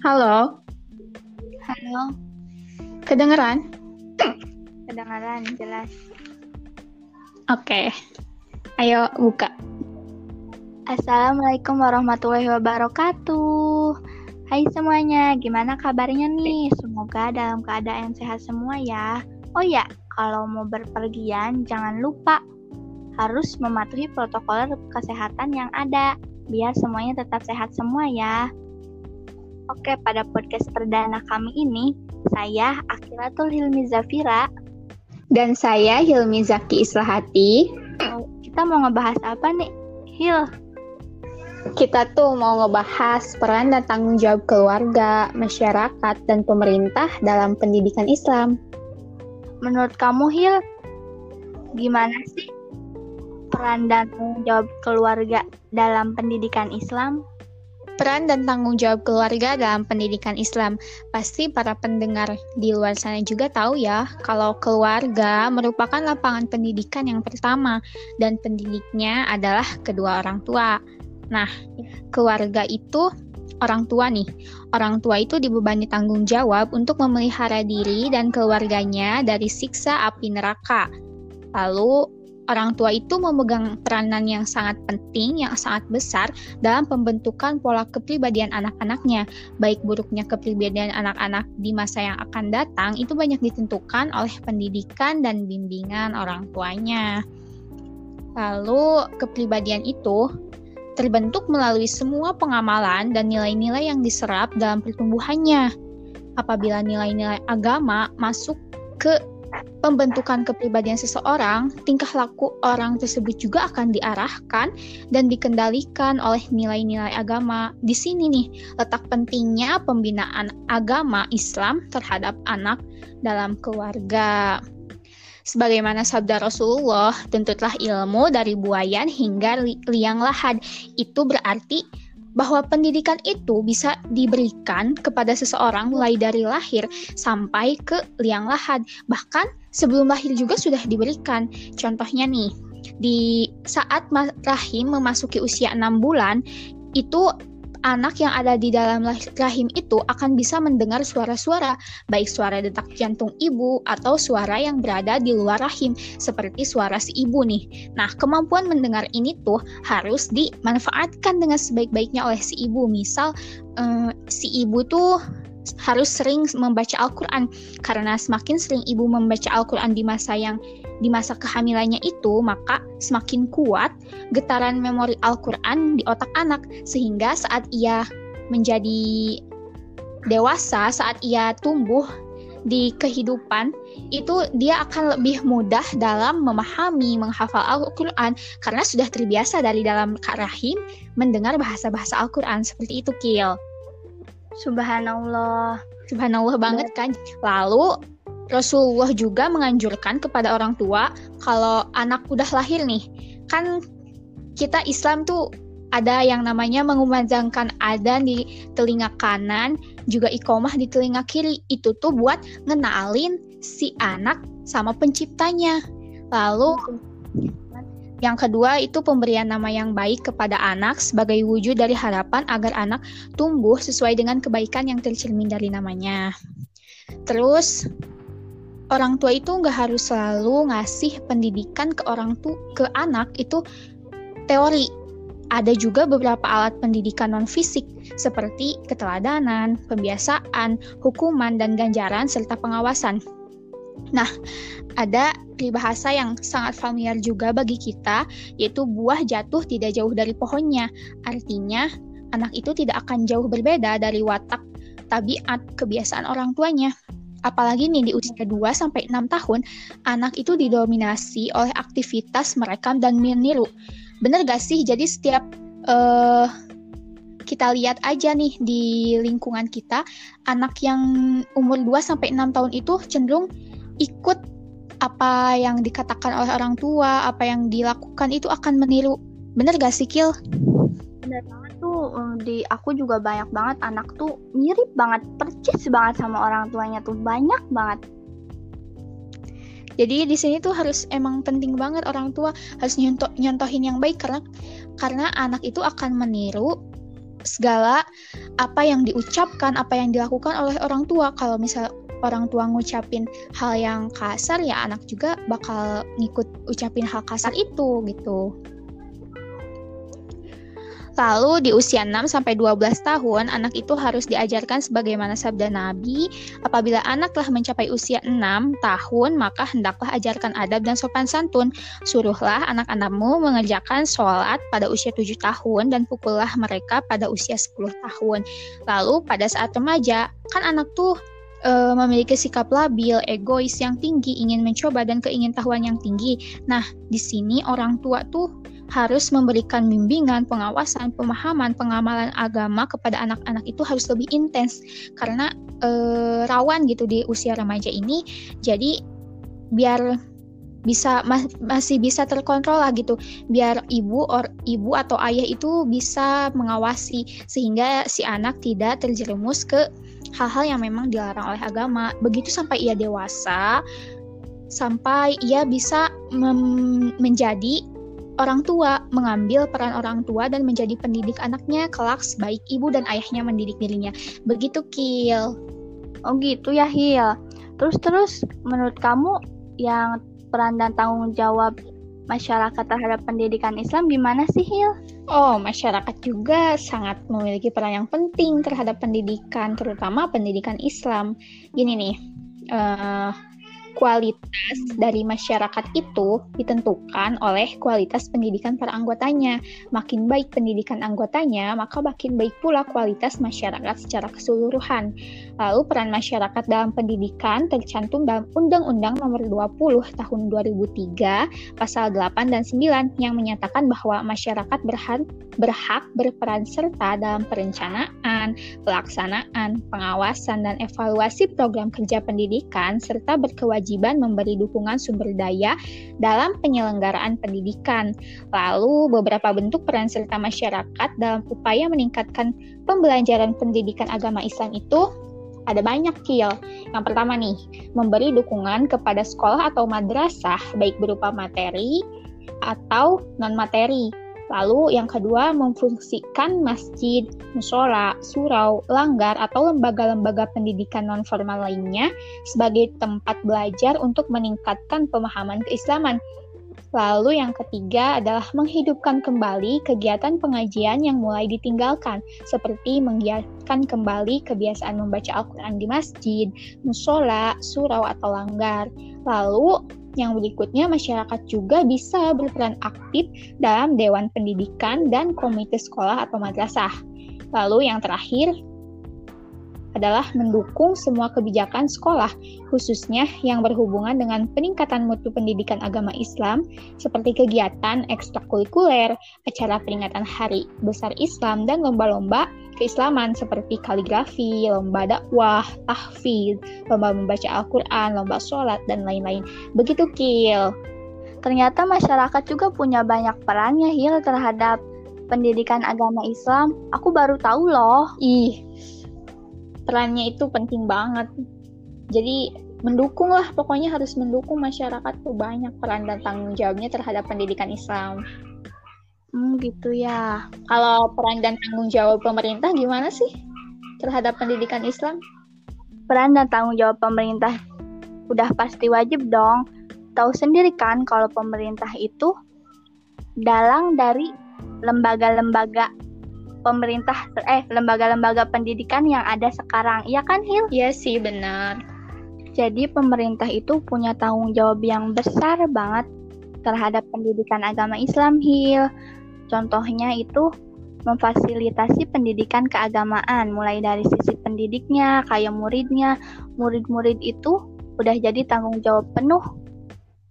Halo, Halo, kedengeran? kedengaran jelas. Oke, ayo buka. Assalamualaikum warahmatullahi wabarakatuh. Hai semuanya, gimana kabarnya nih? Semoga dalam keadaan sehat semua ya. Oh ya, kalau mau berpergian jangan lupa harus mematuhi protokol kesehatan yang ada biar semuanya tetap sehat semua ya. Oke, pada podcast perdana kami ini, saya Akiratul Hilmi Zafira. Dan saya Hilmi Zaki Islahati. Kita mau ngebahas apa nih? Hil, Kita tuh mau ngebahas peran dan tanggung jawab keluarga, masyarakat, dan pemerintah dalam pendidikan Islam. menurut kamu Hil, gimana sih peran dan tanggung jawab keluarga dalam pendidikan Islam? Peran dan tanggung jawab keluarga dalam pendidikan Islam. Pasti para pendengar di luar sana juga tahu ya, kalau keluarga merupakan lapangan pendidikan yang pertama dan pendidiknya adalah kedua orang tua. Nah, keluarga itu orang tua nih. Orang tua itu dibebani tanggung jawab untuk memelihara diri dan keluarganya dari siksa api neraka. Lalu orang tua itu memegang peranan yang sangat penting, yang sangat besar dalam pembentukan pola kepribadian anak-anaknya. Baik buruknya kepribadian anak-anak di masa yang akan datang itu banyak ditentukan oleh pendidikan dan bimbingan orang tuanya. Lalu kepribadian itu terbentuk melalui semua pengamalan dan nilai-nilai yang diserap dalam pertumbuhannya. Apabila nilai-nilai agama masuk ke pembentukan kepribadian seseorang, tingkah laku orang tersebut juga akan diarahkan dan dikendalikan oleh nilai-nilai agama. Di sini nih letak pentingnya pembinaan agama Islam terhadap anak dalam keluarga. Sebagaimana sabda Rasulullah, tuntutlah ilmu dari buayan hingga li- liang lahat. Itu berarti bahwa pendidikan itu bisa diberikan kepada seseorang mulai dari lahir sampai ke liang lahat. Bahkan sebelum lahir juga sudah diberikan. Contohnya nih, di saat rahim memasuki usia 6 bulan, itu anak yang ada di dalam rahim itu akan bisa mendengar suara-suara, baik suara detak jantung ibu atau suara yang berada di luar rahim, seperti suara si ibu nih. Nah, kemampuan mendengar ini tuh harus dimanfaatkan dengan sebaik-baiknya oleh si ibu. Misal, eh, si ibu tuh harus sering membaca Al-Quran. Karena semakin sering ibu membaca Al-Quran di masa yang di masa kehamilannya itu maka semakin kuat getaran memori Al-Quran di otak anak. Sehingga saat ia menjadi dewasa saat ia tumbuh di kehidupan itu dia akan lebih mudah dalam memahami menghafal Al-Quran. Karena sudah terbiasa dari dalam rahim mendengar bahasa-bahasa Al-Quran. Seperti itu Kil Subhanallah. Subhanallah banget kan. Lalu Rasulullah juga menganjurkan kepada orang tua kalau anak udah lahir nih, kan kita Islam tuh ada yang namanya mengumandangkan adan di telinga kanan, juga ikomah di telinga kiri. Itu tuh buat ngenalin si anak sama penciptanya. Lalu yang kedua itu pemberian nama yang baik kepada anak sebagai wujud dari harapan agar anak tumbuh sesuai dengan kebaikan yang tercermin dari namanya. Terus orang tua itu nggak harus selalu ngasih pendidikan ke orang tu ke anak itu teori. Ada juga beberapa alat pendidikan non fisik seperti keteladanan, pembiasaan, hukuman dan ganjaran serta pengawasan. Nah, ada peribahasa yang sangat familiar juga bagi kita, yaitu buah jatuh tidak jauh dari pohonnya. Artinya, anak itu tidak akan jauh berbeda dari watak tabiat kebiasaan orang tuanya. Apalagi nih di usia 2 sampai 6 tahun, anak itu didominasi oleh aktivitas merekam dan meniru. Bener gak sih? Jadi setiap eh kita lihat aja nih di lingkungan kita, anak yang umur 2 sampai 6 tahun itu cenderung ikut apa yang dikatakan oleh orang tua, apa yang dilakukan itu akan meniru. Bener gak sih, Kil? Bener banget tuh eh, di aku juga banyak banget anak tuh mirip banget percis banget sama orang tuanya tuh banyak banget Jadi di sini tuh harus emang penting banget orang tua harus nyontoh nyontohin yang baik karena karena anak itu akan meniru segala apa yang diucapkan, apa yang dilakukan oleh orang tua. Kalau misal orang tua ngucapin hal yang kasar ya anak juga bakal ngikut ucapin hal kasar itu gitu. Lalu di usia 6 sampai 12 tahun, anak itu harus diajarkan sebagaimana sabda Nabi, apabila anak telah mencapai usia 6 tahun, maka hendaklah ajarkan adab dan sopan santun. Suruhlah anak-anakmu mengerjakan sholat pada usia 7 tahun dan pukullah mereka pada usia 10 tahun. Lalu pada saat remaja, kan anak tuh uh, memiliki sikap labil, egois yang tinggi, ingin mencoba dan keingintahuan yang tinggi. Nah, di sini orang tua tuh harus memberikan bimbingan, pengawasan, pemahaman, pengamalan agama kepada anak-anak itu harus lebih intens karena e, rawan gitu di usia remaja ini. Jadi biar bisa mas, masih bisa terkontrol lah gitu biar ibu or ibu atau ayah itu bisa mengawasi sehingga si anak tidak terjerumus ke hal-hal yang memang dilarang oleh agama begitu sampai ia dewasa sampai ia bisa menjadi orang tua, mengambil peran orang tua dan menjadi pendidik anaknya kelak sebaik ibu dan ayahnya mendidik dirinya. Begitu Kil. Oh gitu ya Hil. Terus-terus menurut kamu yang peran dan tanggung jawab masyarakat terhadap pendidikan Islam gimana sih Hil? Oh, masyarakat juga sangat memiliki peran yang penting terhadap pendidikan, terutama pendidikan Islam. Gini nih, uh, kualitas dari masyarakat itu ditentukan oleh kualitas pendidikan para anggotanya. Makin baik pendidikan anggotanya, maka makin baik pula kualitas masyarakat secara keseluruhan. Lalu peran masyarakat dalam pendidikan tercantum dalam Undang-Undang Nomor 20 Tahun 2003 Pasal 8 dan 9 yang menyatakan bahwa masyarakat berhak, berhak berperan serta dalam perencanaan, pelaksanaan, pengawasan dan evaluasi program kerja pendidikan serta berkewajiban kewajiban memberi dukungan sumber daya dalam penyelenggaraan pendidikan. Lalu, beberapa bentuk peran serta masyarakat dalam upaya meningkatkan pembelajaran pendidikan agama Islam itu ada banyak kill. Yang pertama nih, memberi dukungan kepada sekolah atau madrasah baik berupa materi atau non materi Lalu yang kedua, memfungsikan masjid, musola, surau, langgar, atau lembaga-lembaga pendidikan non-formal lainnya sebagai tempat belajar untuk meningkatkan pemahaman keislaman. Lalu yang ketiga adalah menghidupkan kembali kegiatan pengajian yang mulai ditinggalkan, seperti menggiatkan kembali kebiasaan membaca Al-Quran di masjid, musola, surau, atau langgar. Lalu yang berikutnya, masyarakat juga bisa berperan aktif dalam dewan pendidikan dan komite sekolah atau madrasah. Lalu yang terakhir adalah mendukung semua kebijakan sekolah, khususnya yang berhubungan dengan peningkatan mutu pendidikan agama Islam, seperti kegiatan ekstrakurikuler, acara peringatan Hari Besar Islam, dan lomba-lomba keislaman seperti kaligrafi, lomba dakwah, tahfiz, lomba membaca Al-Quran, lomba sholat, dan lain-lain. Begitu, Kil. Ternyata masyarakat juga punya banyak perannya, Hil, terhadap pendidikan agama Islam. Aku baru tahu loh. Ih, perannya itu penting banget. Jadi, mendukung lah, pokoknya harus mendukung masyarakat tuh banyak peran dan tanggung jawabnya terhadap pendidikan Islam. Hmm, gitu ya. Kalau peran dan tanggung jawab pemerintah gimana sih terhadap pendidikan Islam? Peran dan tanggung jawab pemerintah udah pasti wajib dong. Tahu sendiri kan kalau pemerintah itu dalang dari lembaga-lembaga pemerintah eh lembaga-lembaga pendidikan yang ada sekarang. Iya kan, Hil? Iya sih, benar. Jadi pemerintah itu punya tanggung jawab yang besar banget terhadap pendidikan agama Islam, Hil. Contohnya itu memfasilitasi pendidikan keagamaan mulai dari sisi pendidiknya, kayak muridnya. Murid-murid itu udah jadi tanggung jawab penuh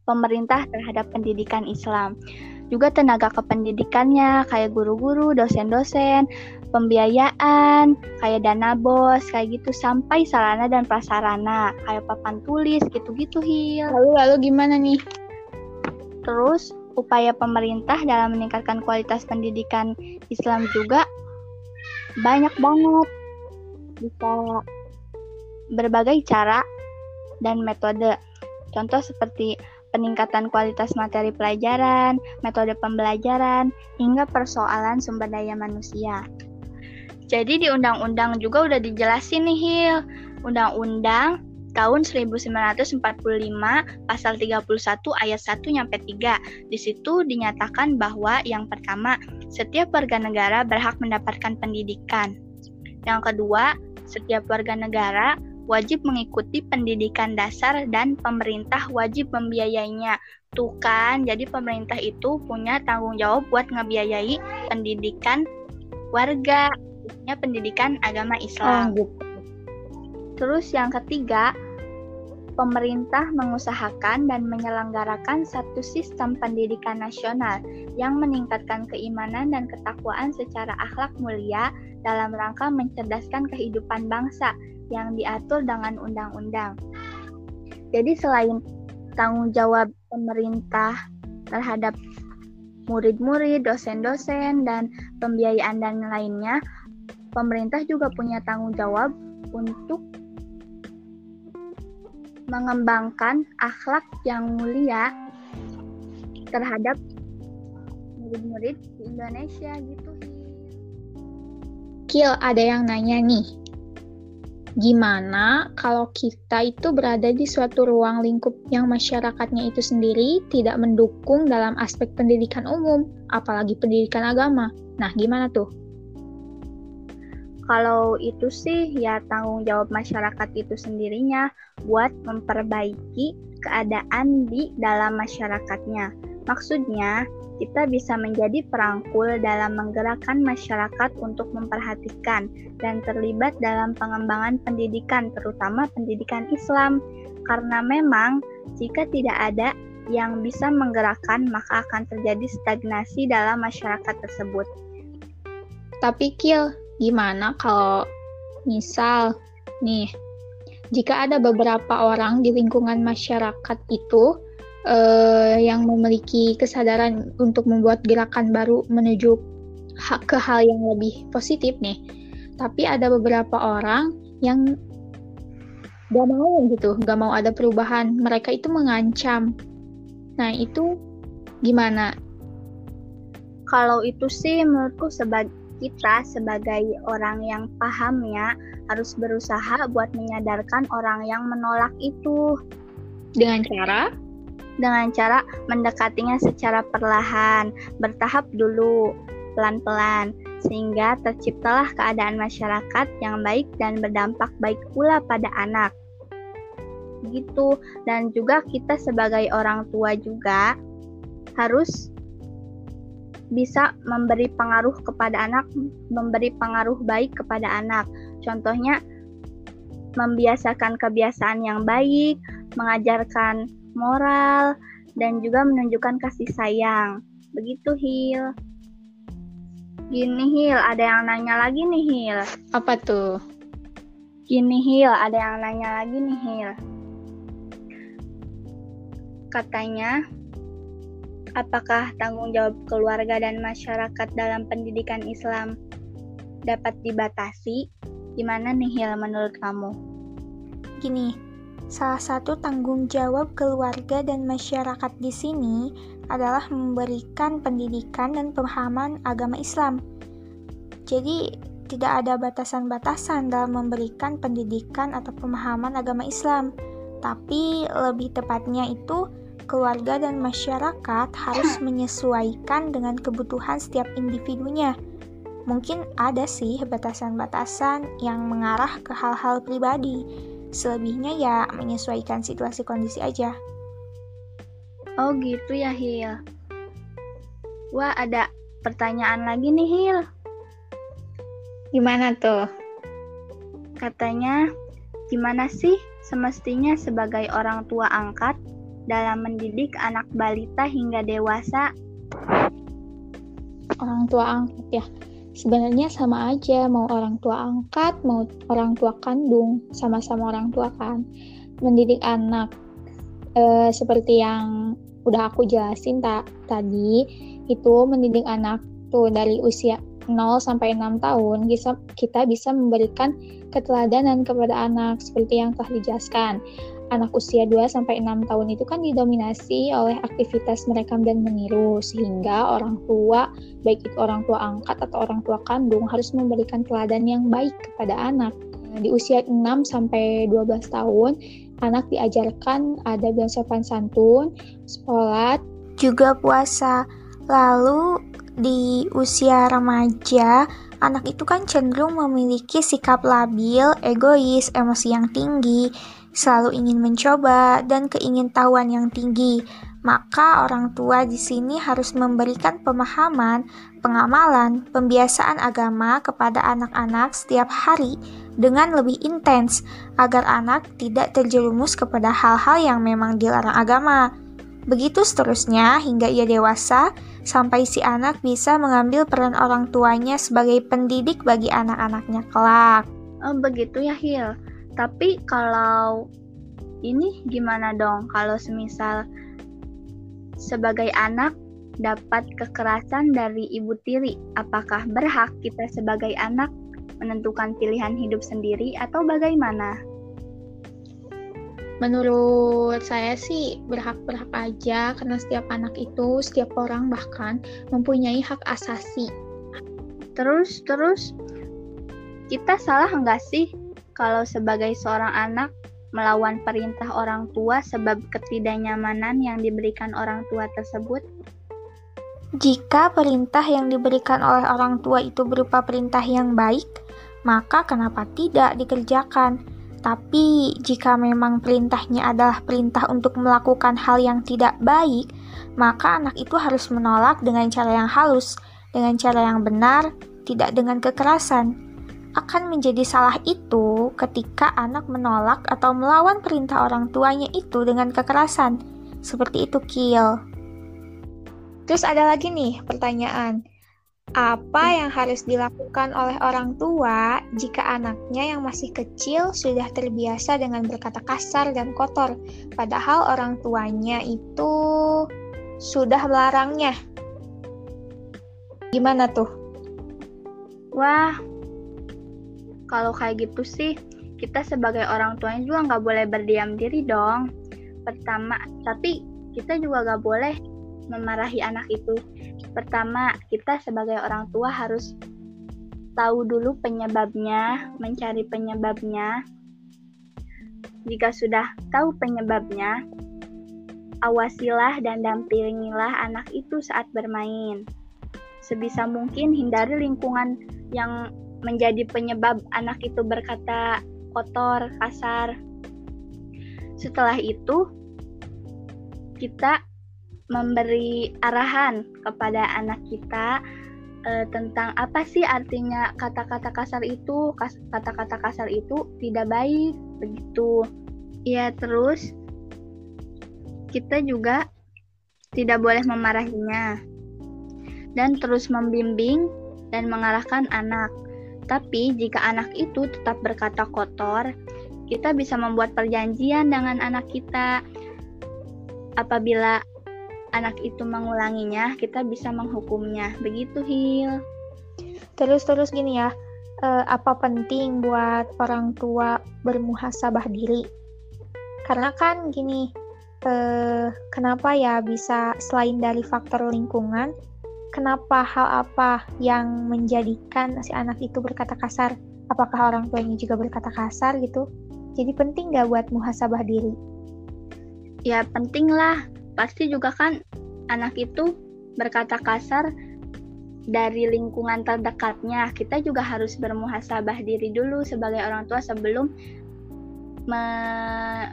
pemerintah terhadap pendidikan Islam. Juga tenaga kependidikannya kayak guru-guru, dosen-dosen, pembiayaan, kayak dana bos, kayak gitu sampai sarana dan prasarana, kayak papan tulis gitu-gitu Hil. Lalu lalu gimana nih? Terus upaya pemerintah dalam meningkatkan kualitas pendidikan Islam juga banyak banget bisa berbagai cara dan metode. Contoh seperti peningkatan kualitas materi pelajaran, metode pembelajaran, hingga persoalan sumber daya manusia. Jadi di undang-undang juga udah dijelasin nih Hil. Undang-undang tahun 1945 pasal 31 ayat 1 nyampe 3. Di situ dinyatakan bahwa yang pertama, setiap warga negara berhak mendapatkan pendidikan. Yang kedua, setiap warga negara wajib mengikuti pendidikan dasar dan pemerintah wajib membiayainya. Tuh kan, jadi pemerintah itu punya tanggung jawab buat ngebiayai pendidikan warga, khususnya pendidikan agama Islam. Oh, gitu. Terus yang ketiga, pemerintah mengusahakan dan menyelenggarakan satu sistem pendidikan nasional yang meningkatkan keimanan dan ketakwaan secara akhlak mulia dalam rangka mencerdaskan kehidupan bangsa yang diatur dengan undang-undang. Jadi selain tanggung jawab pemerintah terhadap murid-murid, dosen-dosen, dan pembiayaan dan lainnya, pemerintah juga punya tanggung jawab untuk mengembangkan akhlak yang mulia terhadap murid-murid di Indonesia gitu Kil, ada yang nanya nih. Gimana kalau kita itu berada di suatu ruang lingkup yang masyarakatnya itu sendiri tidak mendukung dalam aspek pendidikan umum, apalagi pendidikan agama? Nah, gimana tuh? Kalau itu sih ya tanggung jawab masyarakat itu sendirinya buat memperbaiki keadaan di dalam masyarakatnya. Maksudnya, kita bisa menjadi perangkul dalam menggerakkan masyarakat untuk memperhatikan dan terlibat dalam pengembangan pendidikan, terutama pendidikan Islam. Karena memang jika tidak ada yang bisa menggerakkan, maka akan terjadi stagnasi dalam masyarakat tersebut. Tapi Kil, Gimana kalau misal nih, jika ada beberapa orang di lingkungan masyarakat itu eh, yang memiliki kesadaran untuk membuat gerakan baru menuju ke hal yang lebih positif nih, tapi ada beberapa orang yang gak mau gitu, gak mau ada perubahan. Mereka itu mengancam. Nah itu gimana? Kalau itu sih menurutku sebagai kita sebagai orang yang paham ya harus berusaha buat menyadarkan orang yang menolak itu dengan cara dengan cara mendekatinya secara perlahan, bertahap dulu, pelan-pelan, sehingga terciptalah keadaan masyarakat yang baik dan berdampak baik pula pada anak. Gitu, dan juga kita sebagai orang tua juga harus bisa memberi pengaruh kepada anak, memberi pengaruh baik kepada anak. Contohnya, membiasakan kebiasaan yang baik, mengajarkan moral, dan juga menunjukkan kasih sayang. Begitu, Hil. Gini, Hil, ada yang nanya lagi nih, Hil. Apa tuh? Gini, Hil, ada yang nanya lagi nih, Hil. Katanya, apakah tanggung jawab keluarga dan masyarakat dalam pendidikan Islam dapat dibatasi? Gimana nih Hil menurut kamu? Gini, salah satu tanggung jawab keluarga dan masyarakat di sini adalah memberikan pendidikan dan pemahaman agama Islam. Jadi, tidak ada batasan-batasan dalam memberikan pendidikan atau pemahaman agama Islam, tapi lebih tepatnya itu keluarga dan masyarakat harus menyesuaikan dengan kebutuhan setiap individunya. Mungkin ada sih batasan-batasan yang mengarah ke hal-hal pribadi. Selebihnya ya menyesuaikan situasi kondisi aja. Oh gitu ya Hil. Wah ada pertanyaan lagi nih Hil. Gimana tuh? Katanya, gimana sih semestinya sebagai orang tua angkat dalam mendidik anak balita hingga dewasa? Orang tua angkat ya. Sebenarnya sama aja, mau orang tua angkat, mau orang tua kandung, sama-sama orang tua kan. Mendidik anak e, seperti yang udah aku jelasin tak tadi, itu mendidik anak tuh dari usia 0 sampai 6 tahun kita bisa memberikan keteladanan kepada anak seperti yang telah dijelaskan anak usia 2 sampai 6 tahun itu kan didominasi oleh aktivitas merekam dan meniru sehingga orang tua baik itu orang tua angkat atau orang tua kandung harus memberikan teladan yang baik kepada anak. Di usia 6 sampai 12 tahun anak diajarkan ada bilang sopan santun, sholat, juga puasa. Lalu di usia remaja, anak itu kan cenderung memiliki sikap labil, egois, emosi yang tinggi, selalu ingin mencoba, dan keingintahuan yang tinggi. Maka orang tua di sini harus memberikan pemahaman, pengamalan, pembiasaan agama kepada anak-anak setiap hari dengan lebih intens agar anak tidak terjerumus kepada hal-hal yang memang dilarang agama. Begitu seterusnya hingga ia dewasa sampai si anak bisa mengambil peran orang tuanya sebagai pendidik bagi anak-anaknya kelak. Oh, begitu ya Hil. Tapi kalau ini gimana dong kalau semisal sebagai anak dapat kekerasan dari ibu tiri, apakah berhak kita sebagai anak menentukan pilihan hidup sendiri atau bagaimana? Menurut saya sih berhak-berhak aja karena setiap anak itu, setiap orang bahkan mempunyai hak asasi. Terus, terus kita salah nggak sih kalau sebagai seorang anak melawan perintah orang tua sebab ketidaknyamanan yang diberikan orang tua tersebut? Jika perintah yang diberikan oleh orang tua itu berupa perintah yang baik, maka kenapa tidak dikerjakan? Tapi jika memang perintahnya adalah perintah untuk melakukan hal yang tidak baik, maka anak itu harus menolak dengan cara yang halus, dengan cara yang benar, tidak dengan kekerasan akan menjadi salah itu ketika anak menolak atau melawan perintah orang tuanya itu dengan kekerasan. Seperti itu, Kiel. Terus ada lagi nih pertanyaan. Apa yang harus dilakukan oleh orang tua jika anaknya yang masih kecil sudah terbiasa dengan berkata kasar dan kotor, padahal orang tuanya itu sudah melarangnya? Gimana tuh? Wah, kalau kayak gitu sih kita sebagai orang tuanya juga nggak boleh berdiam diri dong. Pertama tapi kita juga nggak boleh memarahi anak itu. Pertama kita sebagai orang tua harus tahu dulu penyebabnya mencari penyebabnya. Jika sudah tahu penyebabnya awasilah dan dampingilah anak itu saat bermain. Sebisa mungkin hindari lingkungan yang menjadi penyebab anak itu berkata kotor, kasar. Setelah itu, kita memberi arahan kepada anak kita e, tentang apa sih artinya kata-kata kasar itu. Kata-kata kasar itu tidak baik, begitu. Ya, terus kita juga tidak boleh memarahinya dan terus membimbing dan mengarahkan anak tapi jika anak itu tetap berkata kotor, kita bisa membuat perjanjian dengan anak kita. Apabila anak itu mengulanginya, kita bisa menghukumnya. Begitu, Hil. Terus-terus gini ya, eh, apa penting buat orang tua bermuhasabah diri? Karena kan gini, eh, kenapa ya bisa selain dari faktor lingkungan, kenapa hal apa yang menjadikan si anak itu berkata kasar? Apakah orang tuanya juga berkata kasar gitu? Jadi penting nggak buat muhasabah diri? Ya penting lah. Pasti juga kan anak itu berkata kasar dari lingkungan terdekatnya. Kita juga harus bermuhasabah diri dulu sebagai orang tua sebelum me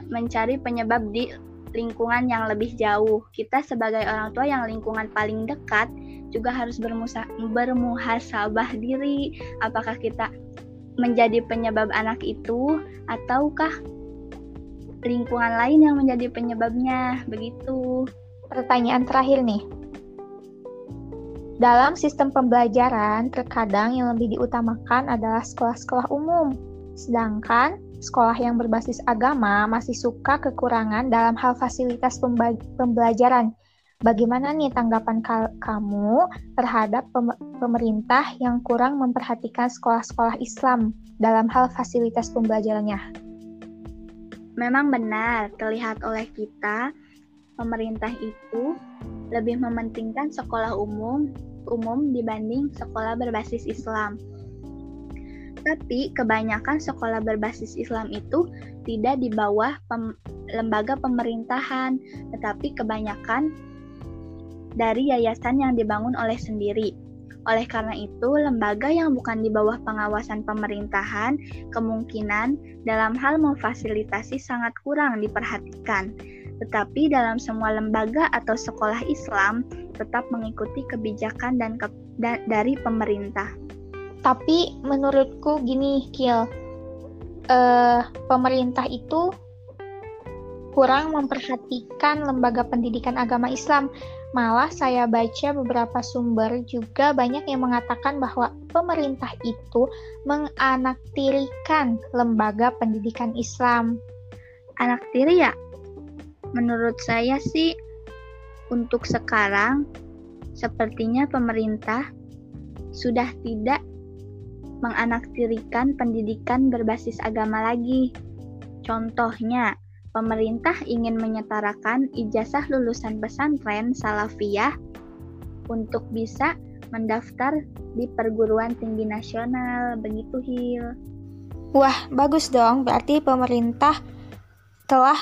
mencari penyebab di lingkungan yang lebih jauh. Kita sebagai orang tua yang lingkungan paling dekat juga harus bermusa, bermuhasabah diri. Apakah kita menjadi penyebab anak itu ataukah lingkungan lain yang menjadi penyebabnya? Begitu. Pertanyaan terakhir nih. Dalam sistem pembelajaran terkadang yang lebih diutamakan adalah sekolah-sekolah umum. Sedangkan sekolah yang berbasis agama masih suka kekurangan dalam hal fasilitas pembelajaran Bagaimana nih tanggapan kamu terhadap pem pemerintah yang kurang memperhatikan sekolah-sekolah Islam dalam hal fasilitas pembelajarannya? memang benar terlihat oleh kita pemerintah itu lebih mementingkan sekolah umum umum dibanding sekolah berbasis Islam. Tapi kebanyakan sekolah berbasis Islam itu tidak di bawah pem lembaga pemerintahan, tetapi kebanyakan dari yayasan yang dibangun oleh sendiri. Oleh karena itu, lembaga yang bukan di bawah pengawasan pemerintahan kemungkinan dalam hal memfasilitasi sangat kurang diperhatikan. Tetapi dalam semua lembaga atau sekolah Islam tetap mengikuti kebijakan dan ke da dari pemerintah. Tapi menurutku gini, Kil, uh, pemerintah itu kurang memperhatikan lembaga pendidikan agama Islam Malah saya baca beberapa sumber juga banyak yang mengatakan bahwa pemerintah itu menganaktirikan lembaga pendidikan Islam. Anak tiri ya? Menurut saya sih untuk sekarang sepertinya pemerintah sudah tidak menganaktirikan pendidikan berbasis agama lagi. Contohnya, pemerintah ingin menyetarakan ijazah lulusan pesantren Salafiyah untuk bisa mendaftar di perguruan tinggi nasional, begitu Hil. Wah, bagus dong. Berarti pemerintah telah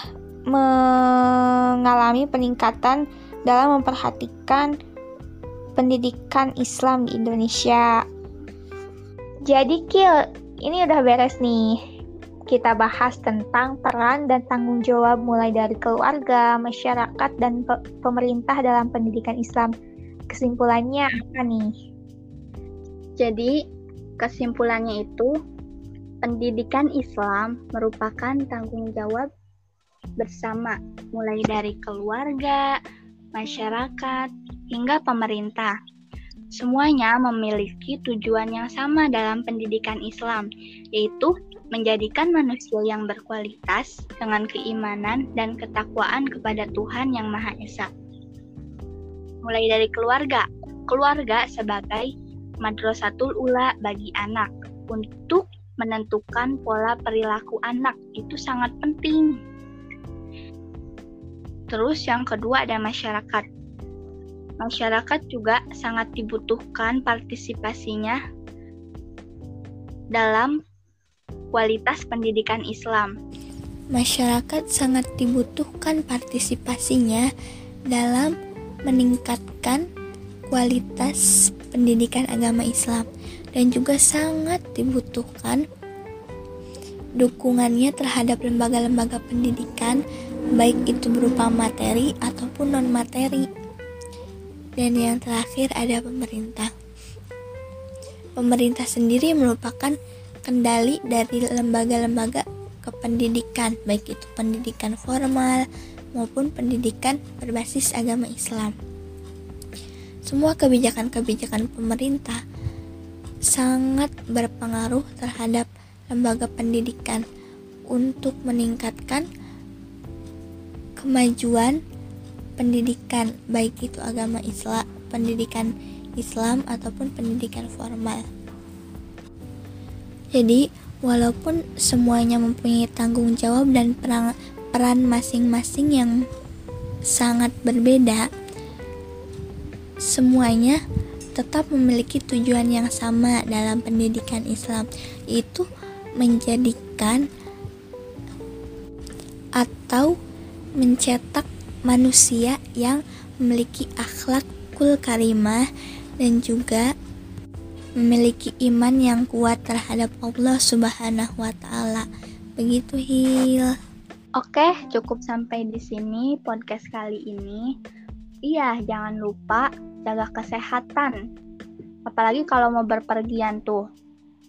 mengalami peningkatan dalam memperhatikan pendidikan Islam di Indonesia. Jadi Kil, ini udah beres nih kita bahas tentang peran dan tanggung jawab mulai dari keluarga, masyarakat, dan pe pemerintah dalam pendidikan Islam. Kesimpulannya apa nih? Jadi, kesimpulannya itu pendidikan Islam merupakan tanggung jawab bersama mulai dari keluarga, masyarakat, hingga pemerintah. Semuanya memiliki tujuan yang sama dalam pendidikan Islam, yaitu menjadikan manusia yang berkualitas dengan keimanan dan ketakwaan kepada Tuhan Yang Maha Esa. Mulai dari keluarga, keluarga sebagai madrasatul ula bagi anak untuk menentukan pola perilaku anak itu sangat penting. Terus yang kedua ada masyarakat. Masyarakat juga sangat dibutuhkan partisipasinya dalam kualitas pendidikan Islam. Masyarakat sangat dibutuhkan partisipasinya dalam meningkatkan kualitas pendidikan agama Islam dan juga sangat dibutuhkan dukungannya terhadap lembaga-lembaga pendidikan baik itu berupa materi ataupun non materi. Dan yang terakhir ada pemerintah. Pemerintah sendiri merupakan kendali dari lembaga-lembaga kependidikan, baik itu pendidikan formal maupun pendidikan berbasis agama Islam. Semua kebijakan-kebijakan pemerintah sangat berpengaruh terhadap lembaga pendidikan untuk meningkatkan kemajuan pendidikan baik itu agama Islam, pendidikan Islam ataupun pendidikan formal. Jadi, walaupun semuanya mempunyai tanggung jawab dan peran, peran masing-masing yang sangat berbeda, semuanya tetap memiliki tujuan yang sama dalam pendidikan Islam, yaitu menjadikan atau mencetak manusia yang memiliki akhlakul karimah dan juga memiliki iman yang kuat terhadap Allah Subhanahu wa taala. Begitu Hil. Oke, cukup sampai di sini podcast kali ini. Iya, jangan lupa jaga kesehatan. Apalagi kalau mau berpergian tuh.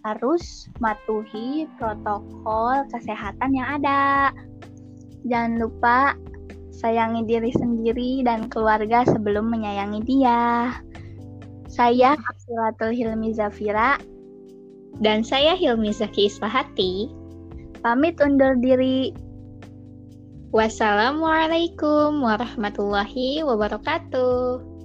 Harus matuhi protokol kesehatan yang ada. Jangan lupa sayangi diri sendiri dan keluarga sebelum menyayangi dia. Saya Abdulatul Hilmi Zafira dan saya Hilmi Zaki Isfahati. Pamit undur diri. Wassalamualaikum warahmatullahi wabarakatuh.